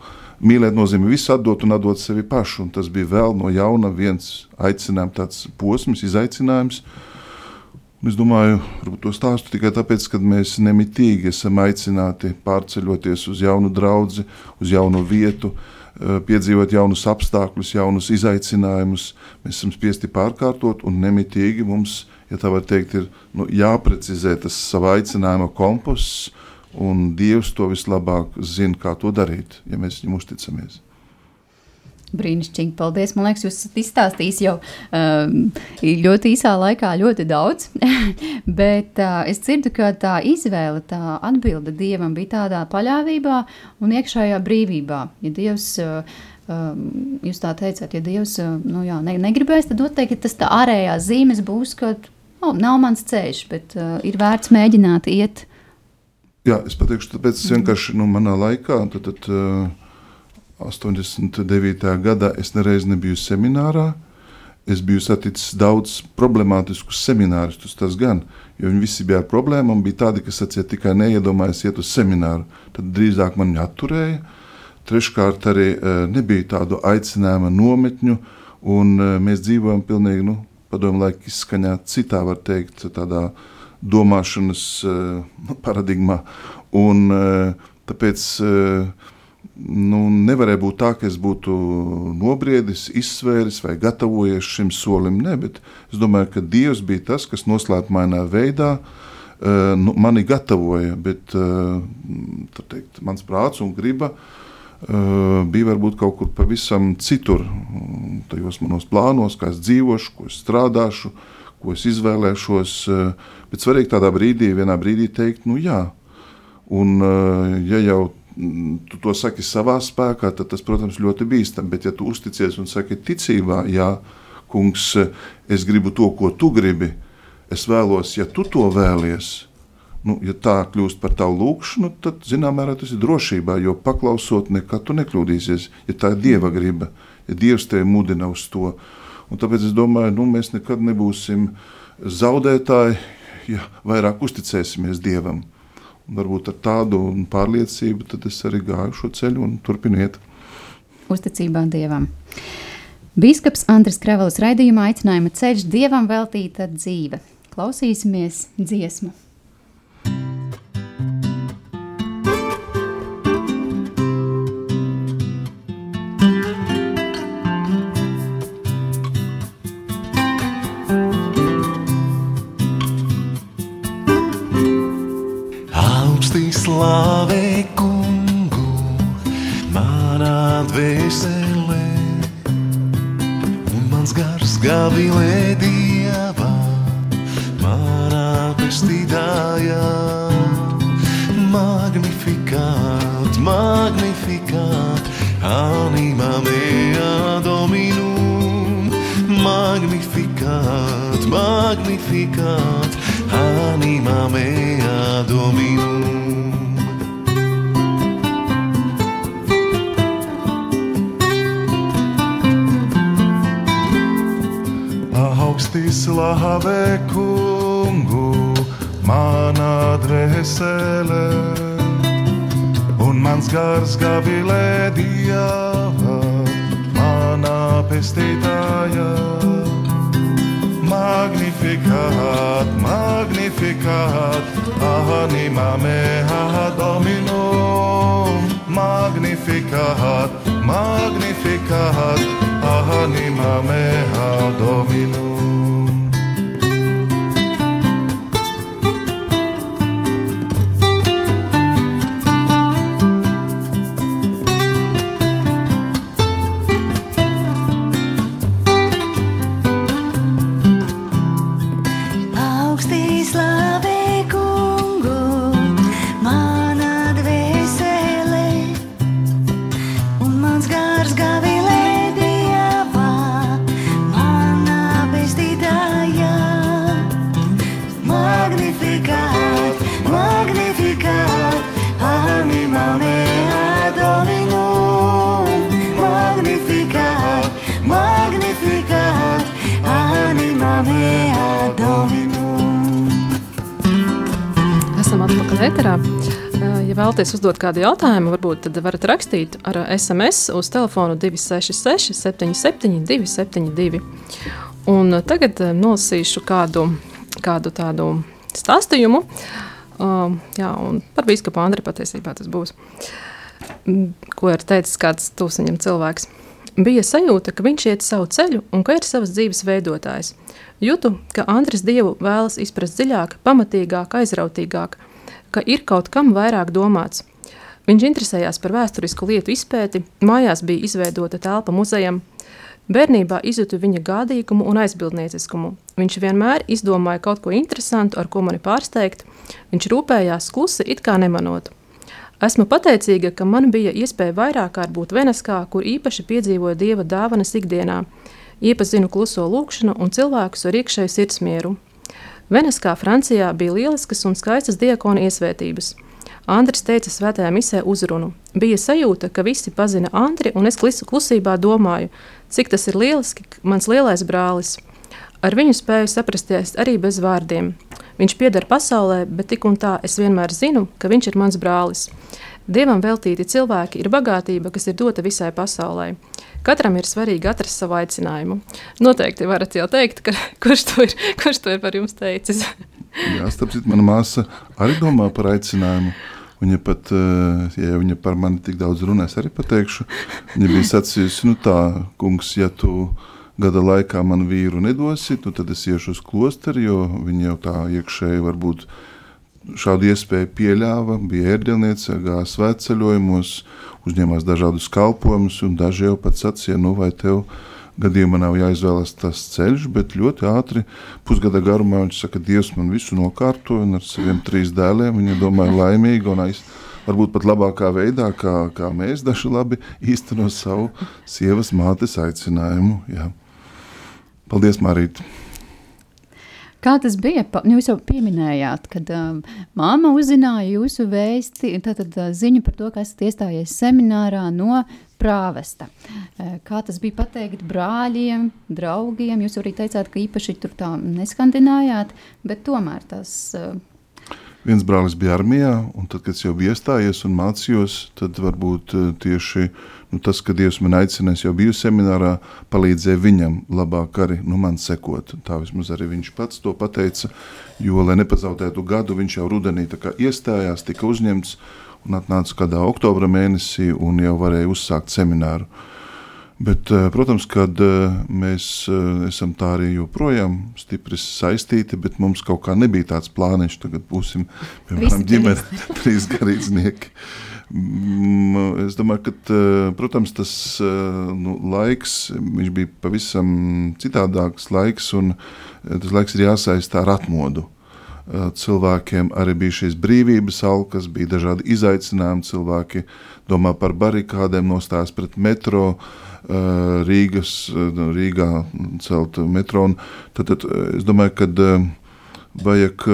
mīlēt nozīmē visu atdot un atdot sevi pašu. Un tas bija vēl no jauna viens aicinājums, tāds posms, izaicinājums. Uh, Es domāju, varbūt to stāstu tikai tāpēc, ka mēs nemitīgi esam aicināti pārceļoties uz jaunu draugu, uz jaunu vietu, eh, piedzīvot jaunus apstākļus, jaunus izaicinājumus. Mēs esam spiesti pārkārtot, un nemitīgi mums, ja tā var teikt, ir nu, jāprecizē tas savā aicinājuma kompass, un Dievs to vislabāk zina, kā to darīt, ja mēs viņam uzticamies. Brīnišķīgi, paldies. Man liekas, jūs esat izstāstījis jau um, ļoti īsā laikā ļoti daudz. Bet uh, es dzirdu, ka tā izvēle, tā atbilde dievam bija tādā paļāvībā un iekšējā brīvībā. Ja Dievs, uh, um, jūs tā teicāt, ja Dievs uh, nu, jā, ne, negribēs, tad noteikti tas tā ārējās zīmes būs, ka oh, nav mans ceļš, bet uh, ir vērts mēģināt iet. Jā, es pateikšu, tāpēc vienkārši nu, manā laikā. Tad, tad, uh, 89. gadā es nereiz nebiju seminārā. Es biju saticis daudz problemātiskus semināristus, tas gan, jo viņi visi bija ar problēmām. Bija tādi, kas sacīja, tikai neiedomājas iet uz semināru. Tad drīzāk man atturēja. Treškārt, arī e, nebija tādu aicinājumu nometņu, un e, mēs dzīvojam pilnīgi nu, padomu laiku izskaņā, citā var teikt, tādā domāšanas e, paradigmā. Un, tāpēc nu, nevarēja būt tā, ka es būtu nobriedis, izsvēris vai gatavojies šim solim. Nē, bet es domāju, ka Dievs bija tas, kas noslēpmainā veidā uh, nu, mani gatavoja. Bet uh, teikt, mans prāts un griba uh, bija varbūt kaut kur pavisam citur. Tajos manos plānos, kā es dzīvošu, ko es strādāšu, ko es izvēlēšos. Uh, bet svarīgi tādā brīdī, vienā brīdī teikt, nu jā. Un, uh, ja jau tu to saki savā spēkā, tad tas, protams, ļoti bīstami. Bet, ja tu uzticies un saki ticībā, jā, kungs, es gribu to, ko tu gribi, es vēlos, ja tu to vēlies. Nu, ja tā kļūst par tavu lūgšanu, tad, zināmā mērā, tas ir drošībā, jo paklausot, nekad tu nekļūdīsies, ja tā ir dieva griba, ja dievs tevi mudina uz to. Un tāpēc es domāju, nu, mēs nekad nebūsim zaudētāji, ja vairāk uzticēsimies Dievam. Varbūt ar tādu pārliecību es arī gāju šo ceļu un turpinu iet. Uzticībā Dievam. Bīskaps Andris Krevelis raidījumā aicinājuma ceļš Dievam veltīta dzīve. Klausīsimies dziesmu. Vēlaties uzdot kādu jautājumu, varbūt tad varat rakstīt ar SMS uz telefonu 266 77 272. Un tagad eh, nolasīšu kādu, kādu tādu stāstījumu. Uh, jā, un par biskupu Andri patiesībā tas būs. Ko ir teicis kāds tūs viņam cilvēks. Bija sajūta, ka viņš iet savu ceļu un ka ir savas dzīves veidotājs. Jūtu, ka Andris Dievu vēlas izprast dziļāk, pamatīgāk, aizrautīgāk, ka ir kaut kam vairāk domāts. Viņš interesējās par vēsturisku lietu izpēti, mājās bija izveidota telpa muzejam. Bērnībā izjūtu viņa gādīgumu un aizbildnieciskumu. Viņš vienmēr izdomāja kaut ko interesantu, ar ko mani pārsteigt. Viņš rūpējās klusi, it kā nemanot. Esmu pateicīga, ka man bija iespēja vairāk kārt būt Veneskā, kur īpaši piedzīvoju dieva dāvanas ikdienā. Iepazinu kluso lūkšanu un cilvēkus ar iekšēju sirdsmieru. Veneskā, Francijā bija lieliskas un skaistas diakona iesvētības. Andris teica svētajā misē uzrunu. Bija sajūta, ka visi pazina Andri, un es klusībā domāju, cik tas ir lieliski, mans lielais brālis. Ar viņu spēju saprasties arī bez vārdiem. Viņš pieder pasaulē, bet tik un tā es vienmēr zinu, ka viņš ir mans brālis. Dievam veltīti cilvēki ir bagātība, kas ir dota visai pasaulē. Katram ir svarīgi atrast savu aicinājumu. Noteikti varat jau teikt, ka, kurš, to ir, kurš to ir par jums teicis. Jā, starp citu, mana māsa arī domā par aicinājumu. Viņa pat, eh, ja viņa par mani tik daudz runās, arī pateikšu, viņa bija sacījusi, nu tā, kungs, ja tu gada laikā man vīru nedosi, nu tad es iešu uz klosteri, jo viņa jau tā iekšēji varbūt šādu iespēju pieļāva, bija ērģelniece, gāja svētceļojumos, uzņēmās dažādus kalpojumus, un daži jau pat sacīja, nu vai tev gadījumā nav jāizvēlas tas ceļš, bet ļoti ātri, pusgada garumā viņš saka, Dievs man visu nokārto, un ar saviem trīs dēliem viņa domāja laimīgi un aiz, varbūt pat labākā veidā, kā, kā mēs daži labi īsteno savu sievas mātes aicinājumu. Jā. Paldies, Marīt! Kā tas bija? Nu, jūs jau pieminējāt, kad um, māma uzzināja jūsu vēsti, tātad uh, ziņu par to, ka esat iestājies seminārā no prāvesta. Kā tas bija pateikt brāļiem, draugiem? Jūs arī teicāt, ka īpaši tur tā neskandinājāt, bet tomēr tas Viens brālis bija armijā, un tad, kad es jau biju iestājies un mācījos, tad varbūt eh, tieši nu, tas, ka Dievs man aicināja, jau biju seminārā, palīdzēja viņam labāk arī nu, man sekot. Tā vismaz arī viņš pats to pateica, jo, lai nepazaudētu gadu, viņš jau rudenī iestājās, tika uzņemts un atnāca kādā oktobra mēnesī un jau varēja uzsākt semināru. Bet, eh, protams, kad eh, mēs eh, esam tā arī joprojām stipri saistīti, bet mums kaut kā nebija tāds plāniņš, tagad būsim piemēram ģimene, trīs garīdznieki. Es domāju, ka, protams, tas nu, laiks bija pavisam citādāks laiks, un tas laiks ir jāsaista ar atmodu cilvēkiem arī bija šīs brīvības alkas, bija dažādi izaicinājumi. Cilvēki domā par barikādēm, nostājas pret metro, Rīgas, Rīgā celt metro. Tad, tad es domāju, ka vajag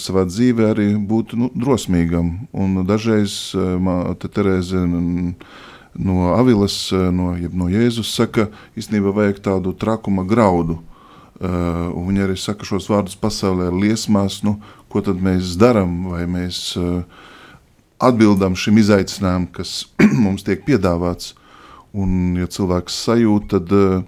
savā dzīvē arī būt nu, drosmīgam. Un dažreiz te Terēze no Avilas, no, no Jēzus saka, īstenībā vajag tādu trakuma graudu. Uh, viņa arī saka šos vārdus pasaulē liesmās, nu, ko tad mēs darām, vai mēs uh, atbildam šim izaicinājumam, kas mums tiek piedāvāts. Un, ja cilvēks sajūt, tad, eh,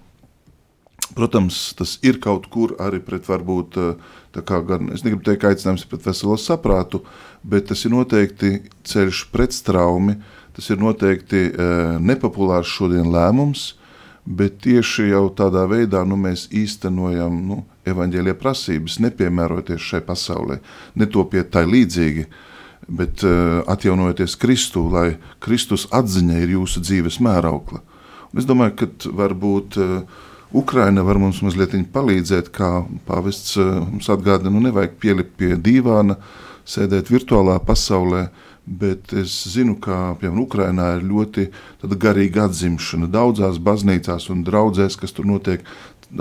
protams, tas ir kaut kur arī pret, varbūt, eh, gan, es negribu teikt, aicinājums pret veselo saprātu, bet tas ir noteikti ceļš pret straumi, tas ir noteikti eh, nepopulārs šodien lēmums, bet tieši jau tādā veidā nu, mēs īstenojam nu, evaņģēlie prasības, nepiemēroties šai pasaulē, netopiet tai līdzīgi, bet uh, atjaunojoties Kristu, lai Kristus atziņa ir jūsu dzīves mēraukla. Un es domāju, ka varbūt uh, Ukraina var mums mazliet palīdzēt, kā pāvests uh, mums atgādina, nu nevajag pielikt pie dīvāna, sēdēt virtuālā pasaulē, bet es zinu, ka piemēram Ukrainā ir ļoti garīga atzimšana. Daudzās baznīcās un draudzēs, kas tur notiek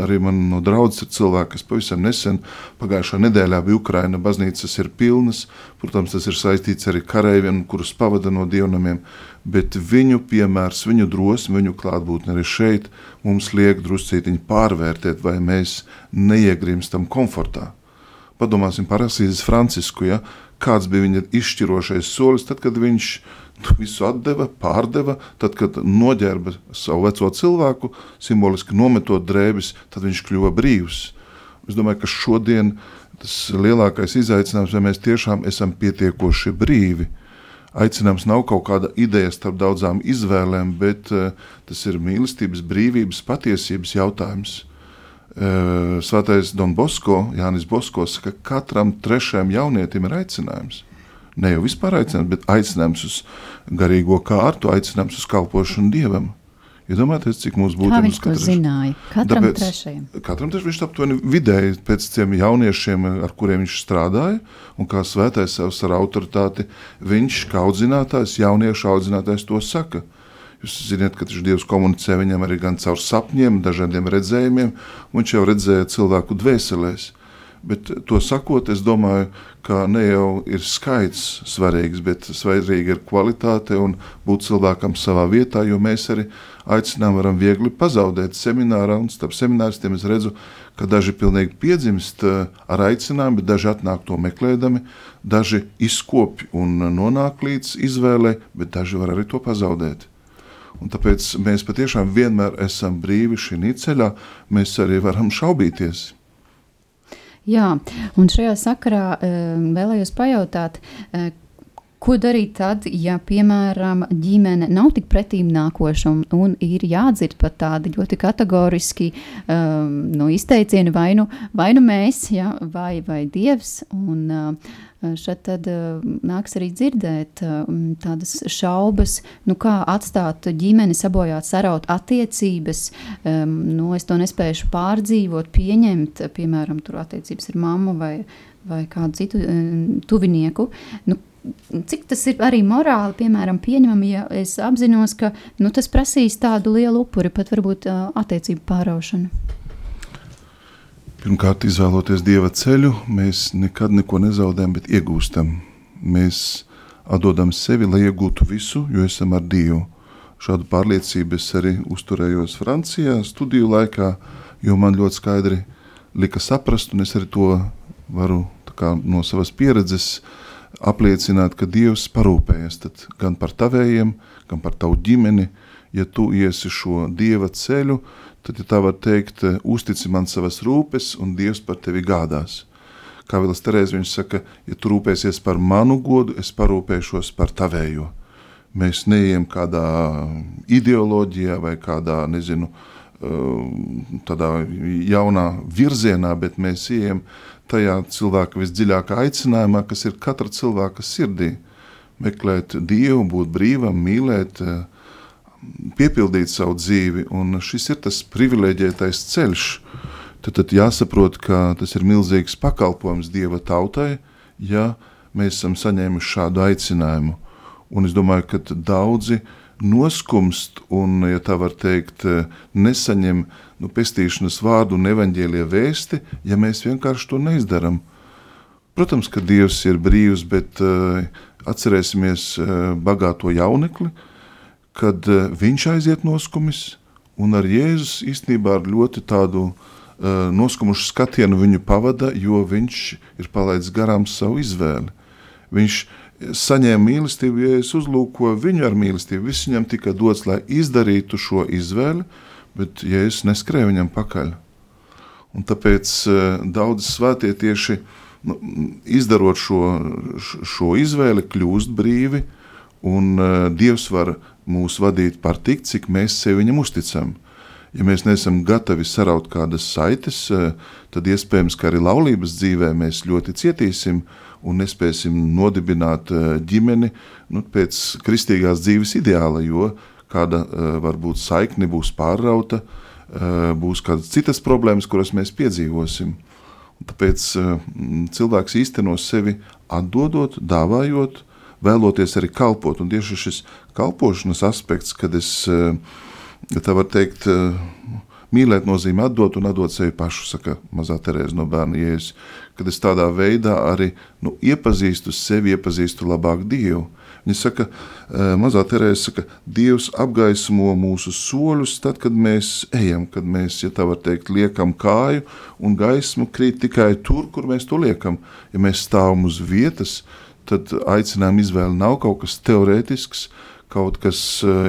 arī man no draudzes ir cilvēki, kas pavisam nesen, pagājušā nedēļā bija Ukraina, baznīcas ir pilnas, protams, tas ir saistīts arī kareiviem, kurus pavada no dievnamiem, bet viņu piemērs, viņu drosmi, viņu klātbūtni arī šeit mums liek druscītiņi pārvērtēt, vai mēs neiegrimstam komfortā. Padomāsim par Asīzes Francisku, ja? kāds bija viņa izšķirošais solis, tad, kad viņš visu atdeva, pārdeva. Tad, kad noģērba savu veco cilvēku, simboliski nometot drēbes, tad viņš kļuva brīvs. Es domāju, ka šodien tas lielākais izaicinājums, vai mēs tiešām esam pietiekoši brīvi. Aicinājums nav kaut kāda ideja starp daudzām izvēlēm, bet uh, tas ir mīlestības, brīvības, patiesības jautājums. Uh, Svētais Don Bosko, Jānis Bosko, saka, ka katram trešajam jaunietim ir aicinājums ne jau vispār aicinājums, bet aicinājums uz garīgo kārtu, aicinājums uz kalpošanu dievam. Iedomājieties, ja cik mums būtu jābūt tādam zināmam. Katram Tāpēc, trešajam. Katram trešajam viņš aptuveni vidēji pēc tiem jauniešiem, ar kuriem viņš strādāja, un kā svētais savs ar autoritāti, viņš kā audzinātājs, jauniešu audzinātājs to saka. Jūs zināt, ka Dievs komunicē viņam arī gan caur sapņiem, dažādiem redzējumiem, un viņš jau redzēja cilvēku dvēselēs. Bet to sakot, es domāju, ka ne jau ir skaits svarīgs, bet svarīga ir kvalitāte un būt cilvēkam savā vietā, jo mēs arī aicinām varam viegli pazaudēt seminārā, un starp semināristiem es redzu, ka daži pilnīgi piedzimst eh, ar aicinājumu, bet daži atnāk to meklēdami, daži izkopj un nonāk līdz izvēlei, bet daži var arī to pazaudēt. Un tāpēc mēs patiešām vienmēr esam brīvi šī ceļā, mēs arī varam šaubīties. Jā, un šajā sakarā vēlējos pajautāt, Ko darīt tad, ja, piemēram, ģimene nav tik pretīm nākoša un, un ir jādzird pat tādi ļoti kategoriski um, no izteicieni vai nu, vai nu mēs, ja, vai, vai Dievs. Un, uh, Šeit tad uh, nāks arī dzirdēt uh, tādas šaubas, nu kā atstāt ģimeni, sabojāt, saraut attiecības. Um, nu, es to nespēju pārdzīvot, pieņemt, piemēram, tur attiecības ar mammu vai, vai kādu citu um, tuvinieku. Nu, cik tas ir arī morāli, piemēram, pieņemami, ja es apzinos, ka nu, tas prasīs tādu lielu upuri, pat varbūt uh, attiecību pāraušanu. Pirmkārt, izvēloties dieva ceļu, mēs nekad neko nezaudējam, bet iegūstam. Mēs atdodam sevi, lai iegūtu visu, jo esam ar Dievu. šādu pārliecību es arī uzturējos Francijā studiju laikā, jo man ļoti skaidri lika saprast, un es arī to varu kā, no savas pieredzes apliecināt, ka Dievs parūpējas gan par tavējiem, gan par tavu ģimeni. Ja tu iesi šo Dieva ceļu, tad, ja tā var teikt, uztici man savas rūpes, un Dievs par tevi gādās. Kā Vilas Terēze viņš saka, ja tu rūpēsies par manu godu, es parūpēšos par tavējo. Mēs neejam kādā ideoloģijā vai kādā, nezinu, tādā jaunā virzienā, bet mēs ejam tajā cilvēka visdziļākā aicinājumā, kas ir katra cilvēka sirdī. Meklēt Dievu, būt brīvam, mīlēt, piepildīt savu dzīvi, un šis ir tas privileģētais ceļš. Tad, tad jāsaprot, ka tas ir milzīgs pakalpojums Dieva tautai, ja mēs esam saņēmuši šādu aicinājumu. Un es domāju, ka daudzi noskumst un, ja tā var teikt, nesaņem nu, pestīšanas vārdu un evaņģēlie vēsti, ja mēs vienkārši to neizdaram. Protams, ka Dievs ir brīvs, bet uh, atcerēsimies uh, bagāto jaunekli, kad uh, viņš aiziet noskumis, un ar Jēzus īstenībā ar ļoti tādu noskumušu skatienu viņu pavada, jo viņš ir palaidis garām savu izvēli. Viņš saņēma mīlestību, ja es uzlūkoju viņu ar mīlestību, viss viņam tika dots, lai izdarītu šo izvēli, bet Jēzus neskrēja viņam pakaļ. Un tāpēc uh, daudz svētie tieši nu, izdarot šo, šo izvēli, kļūst brīvi, un uh, Dievs var mūs vadīt par tik, cik mēs sevi viņam uzticam. Ja mēs neesam gatavi saraut kādas saites, uh, tad iespējams, ka arī laulības dzīvē mēs ļoti cietīsim un nespēsim nodibināt ģimeni nu, pēc kristīgās dzīves ideāla, jo uh, kāda uh, varbūt saikne būs pārrauta, uh, būs kādas citas problēmas, kuras mēs piedzīvosim. Un tāpēc uh, cilvēks īsteno sevi atdodot, dāvājot, vēloties arī kalpot. Un tieši šis kalpošanas aspekts, kad es, tā var teikt, mīlēt nozīmē atdot un atdot sevi pašu, saka mazā Terēza no bērna jēzus, kad es tādā veidā arī nu, iepazīstu sevi, iepazīstu labāk Dievu. Viņa saka, mazā Terēza saka, Dievs apgaismo mūsu soļus tad, kad mēs ejam, kad mēs, ja tā var teikt, liekam kāju un gaismu krīt tikai tur, kur mēs to liekam. Ja mēs stāvam uz vietas, tad aicinājuma izvēle nav kaut kas teorētisks, kaut kas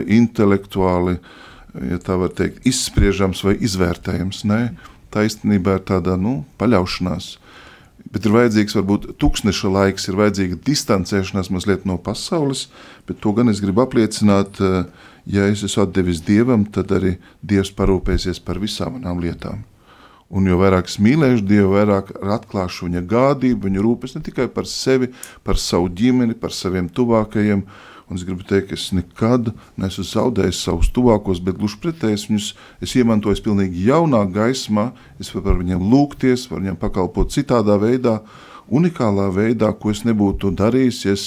intelektuāli, ja tā var teikt, izspriežams vai izvērtējams. Nē, tā īstenībā ir tāda nu, paļaušanās bet ir vajadzīgs varbūt tūkstneša laiks, ir vajadzīga distancēšanās mazliet no pasaules, bet to gan es gribu apliecināt, eh, ja es esmu atdevis Dievam, tad arī Dievs parūpēsies par visām manām lietām. Un jo vairāk es mīlēšu Dievu, vairāk atklāšu viņa gādību, viņa rūpes ne tikai par sevi, par savu ģimeni, par saviem tuvākajiem, Un es gribu teikt, ka es nekad neesmu zaudējis savus tuvākos, bet gluži pretēji viņus es iemantoju pilnīgi jaunā gaismā. Es varu par viņiem lūgties, varu viņiem pakalpot citādā veidā, unikālā veidā, ko es nebūtu darījis, ja es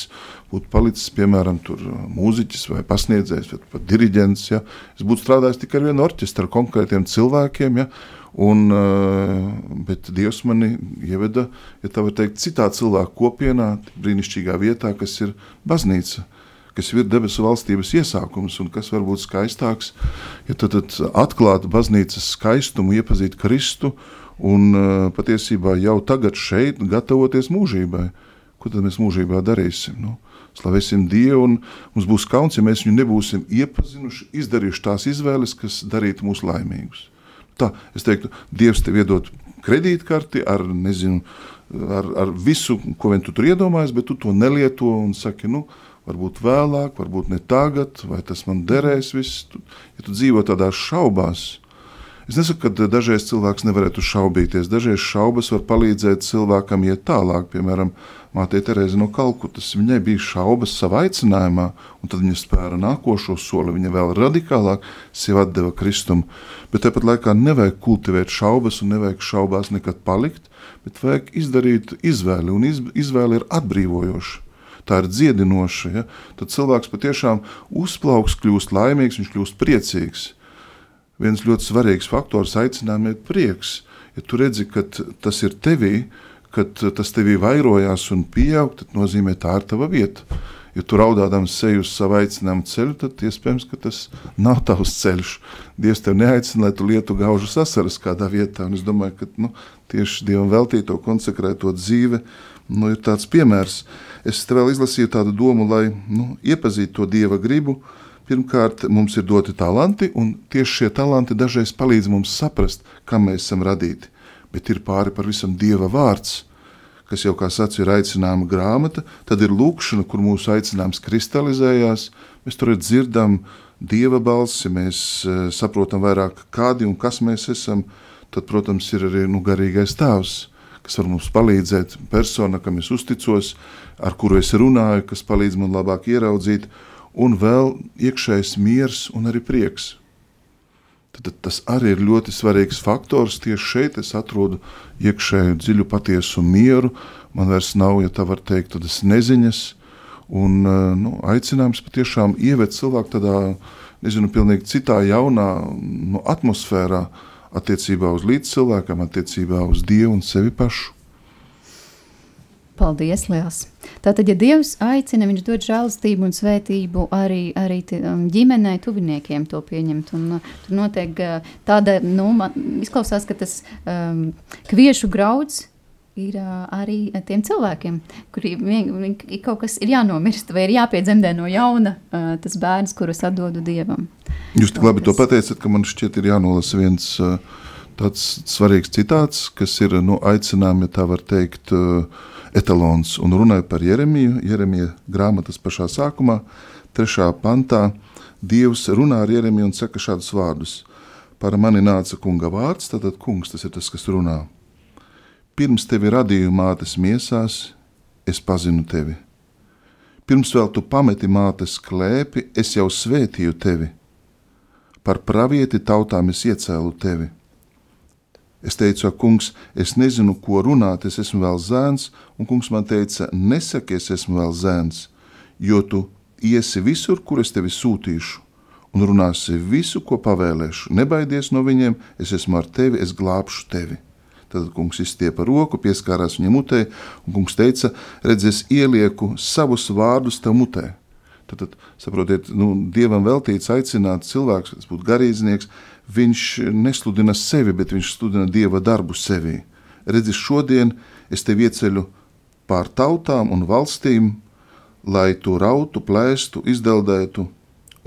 būtu palicis, piemēram, tur mūziķis vai pasniedzējs vai pat diriģents. Ja. Es būtu strādājis tikai ar vienu orķestru, ar konkrētiem cilvēkiem. Ja. Un, bet Dievs mani ieveda, ja tā var teikt, citā cilvēku kopienā, brīnišķīgā vietā, kas ir baznīca kas ir debesu valstības iesākums un kas var būt skaistāks, ja tad, tad atklāt baznīcas skaistumu, iepazīt Kristu un patiesībā jau tagad šeit gatavoties mūžībai. Ko tad mēs mūžībā darīsim? Nu, slavēsim Dievu, un mums būs kauns, ja mēs viņu nebūsim iepazinuši, izdarījuši tās izvēles, kas darītu mūs laimīgus. Tā, es teiktu, Dievs tev iedod kredītkarti ar, nezinu, ar, ar visu, ko vien tu tur iedomājies, bet tu to nelieto un saki, nu, varbūt vēlāk, varbūt ne tagad, vai tas man derēs. Viss. Ja tu dzīvo tādās šaubās, es nesaku, ka dažreiz cilvēks nevarētu šaubīties. Dažreiz šaubas var palīdzēt cilvēkam iet tālāk. Piemēram, Māte Terēza no Kalkutas. Viņai bija šaubas savā aicinājumā, un tad viņa spēra nākošo soli. Viņa vēl radikālāk sev atdeva Kristumu. Bet tāpat laikā nevajag kultivēt šaubas, un nevajag šaubās nekad palikt, bet vajag izdarīt izvēli, un izvēle ir atbrīvojoša tā ir dziedinoša, ja, tad cilvēks patiešām uzplauks, kļūst laimīgs, viņš kļūst priecīgs. Viens ļoti svarīgs faktors aicinājumam ir prieks. Ja tu redzi, ka tas ir tevī, kad tas tevī vairojās un pieaug, tad nozīmē tā ir tava vieta. Ja tu raudādams seju uz savu aicinājumu ceļu, tad iespējams, ka tas nav tavs ceļš. Dievs tev neaicina, lai tu lietu gaužu sasaras kādā vietā. Un es domāju, ka nu, tieši Dievam veltīto, konsekrēto dzīve nu, ir tāds piemērs. Es te vēl izlasīju tādu domu, lai nu, iepazītu to Dieva gribu. Pirmkārt, mums ir doti talanti, un tieši šie talanti dažreiz palīdz mums saprast, kam mēs esam radīti. Bet ir pāri par visam Dieva vārds kas jau, kā sacīja, ir aicinājuma grāmata, tad ir lūkšana, kur mūsu aicinājums kristalizējās. Mēs tur dzirdam dieva balsi, mēs uh, saprotam vairāk, kādi un kas mēs esam. Tad, protams, ir arī nu, garīgais tēvs, kas var mums palīdzēt, persona, kam es uzticos, ar kuru es runāju, kas palīdz man labāk ieraudzīt, un vēl iekšējs miers un arī prieks tad tas arī ir ļoti svarīgs faktors. Tieši šeit es atrodu iekšēju dziļu patiesu mieru. Man vairs nav, ja tā var teikt, tādas neziņas. Un nu, aicinājums patiešām ievēt cilvēku tādā, nezinu, pilnīgi citā jaunā nu, atmosfērā attiecībā uz līdzcilvēkam, attiecībā uz Dievu un sevi pašu. Paldies, Liels! Tātad, ja Dievs aicina, viņš dod žēlastību un svētību arī, arī um, ģimenei, tuviniekiem to pieņemt. Un, uh, tur notiek uh, tāda, nu, man izklausās, ka tas um, kviešu grauds ir uh, arī tiem cilvēkiem, kuriem kaut kas ir jānomirst vai ir jāpiedzemdē no jauna uh, tas bērns, kurus atdodu Dievam. Jūs tik labi to pateicat, ka man šķiet ir jānolasa viens uh, tāds svarīgs citāts, kas ir nu, aicinājumi, ja tā var teikt, uh, etalons un runāja par Jeremiju. Jeremija grāmatas pašā sākumā, trešā pantā, Dievs runā ar Jeremiju un saka šādus vārdus. Par mani nāca kunga vārds, tātad kungs tas ir tas, kas runā. Pirms tevi radīju mātes miesās, es pazinu tevi. Pirms vēl tu pameti mātes klēpi, es jau svētīju tevi. Par pravieti tautām es iecēlu tevi Es teicu, kungs, es nezinu, ko runāt, es esmu vēl zēns, un kungs man teica, nesaki, es esmu vēl zēns, jo tu iesi visur, kur es tevi sūtīšu, un runāsi visu, ko pavēlēšu. Nebaidies no viņiem, es esmu ar tevi, es glābšu tevi. Tad kungs izstiepa roku, pieskārās viņa mutē, un kungs teica, redz, es ielieku savus vārdus tev mutē. Tad, tad saprotiet, nu, dievam veltīts aicināt cilvēks, kas būtu garīdznieks, viņš nesludina sevi, bet viņš sludina dieva darbu sevī. Redzi, šodien es tevi ieceļu pār tautām un valstīm, lai tu rautu, plēstu, izdeldētu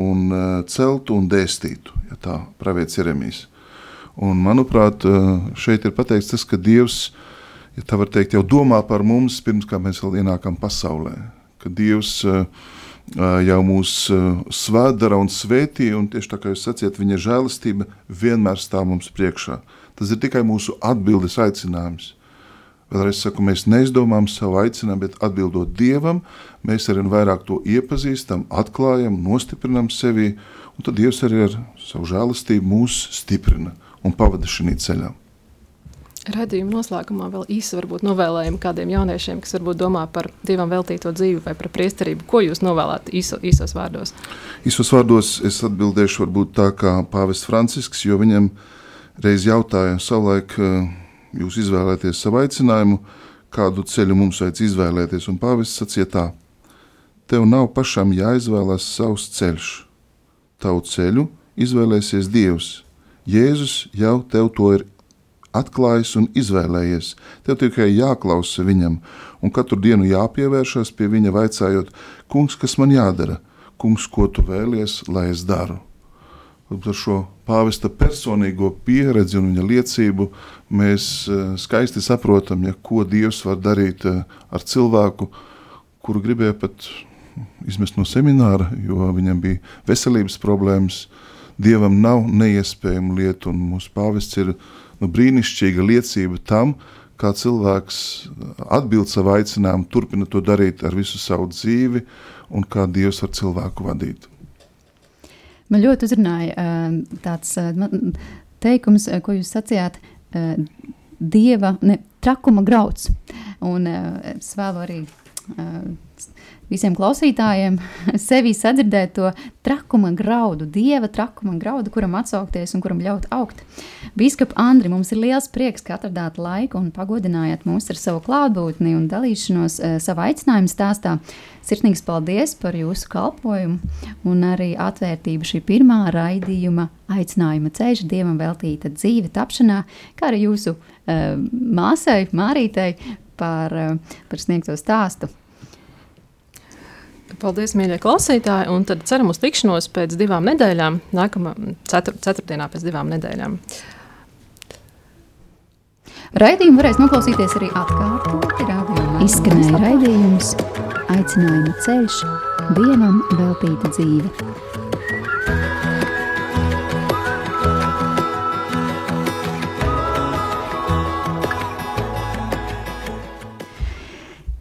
un uh, celtu un dēstītu, ja tā pravietis Jeremijs. Un, manuprāt, uh, šeit ir pateikts tas, ka Dievs, ja tā var teikt, jau domā par mums pirms kā mēs vēl ienākam pasaulē. Ka Dievs uh, jau mūs svētdara un svētī, un tieši tā kā jūs sacījat, viņa žēlastība vienmēr stāv mums priekšā. Tas ir tikai mūsu atbildes aicinājums. Vēlreiz saku, mēs neizdomājam savu aicinājumu, bet atbildot Dievam, mēs arī vairāk to iepazīstam, atklājam, nostiprinam sevi, un tad Dievs arī ar savu žēlastību mūs stiprina un pavada šī ceļā. Radījuma noslēgumā vēl īsi varbūt novēlējumi kādiem jauniešiem, kas varbūt domā par Dievam veltīto dzīvi vai par priesterību. Ko jūs novēlētu īso, īsos vārdos? Īsos vārdos es atbildēšu varbūt tā kā pāvests Francisks, jo viņam reiz jautāja savulaik, jūs izvēlēties savu aicinājumu, kādu ceļu mums vajadz izvēlēties, un pāvests sacīja tā, tev nav pašam jāizvēlās savs ceļš, tavu ceļu izvēlēsies Dievs. Jēzus jau tev to ir atklājis un izvēlējies. Tev tikai jāklausa viņam, un katru dienu jāpievēršas pie viņa, vaicājot, kungs, kas man jādara, kungs, ko tu vēlies, lai es daru. Ar šo pāvesta personīgo pieredzi un viņa liecību mēs eh, skaisti saprotam, ja, ko Dievs var darīt eh, ar cilvēku, kuru gribēja pat izmest no semināra, jo viņam bija veselības problēmas. Dievam nav neiespējamu lietu, un mūsu pāvests ir nu, brīnišķīga liecība tam, kā cilvēks atbild savu aicinājumu, turpina to darīt ar visu savu dzīvi un kā Dievs var cilvēku vadīt. Man ļoti uzrunāja tāds teikums, ko jūs sacījāt, Dieva ne, trakuma grauds. Un es vēlu arī visiem klausītājiem sevi sadzirdēt to trakuma graudu, dieva trakuma graudu, kuram atsaukties un kuram ļaut augt. Bīskap Andri, mums ir liels prieks, ka atradāt laiku un pagodinājāt mūs ar savu klātbūtni un dalīšanos uh, savā aicinājuma stāstā. Sirsnīgs paldies par jūsu kalpojumu un arī atvērtību šī pirmā raidījuma aicinājuma ceļš, dievam veltīta dzīve tapšanā, kā arī jūsu uh, māsai, Mārītei par, uh, par sniegto stāstu. Paldies, mīļie klausītāji, un tad ceram uz tikšanos pēc divām nedēļām, nākamā cetur, ceturtdienā pēc divām nedēļām. Raidījumu varēs noklausīties arī atkārtoti. Izskanēja raidījums Aicinājuma ceļš, Dievam veltīta dzīve.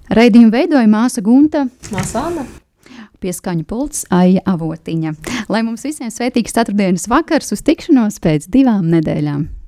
Raidījumu veidoja māsa Gunta. Māsa Anna pieskaņu pults Aija Avotiņa. Lai mums visiem svētīgs ceturtdienas vakars uz tikšanos pēc divām nedēļām!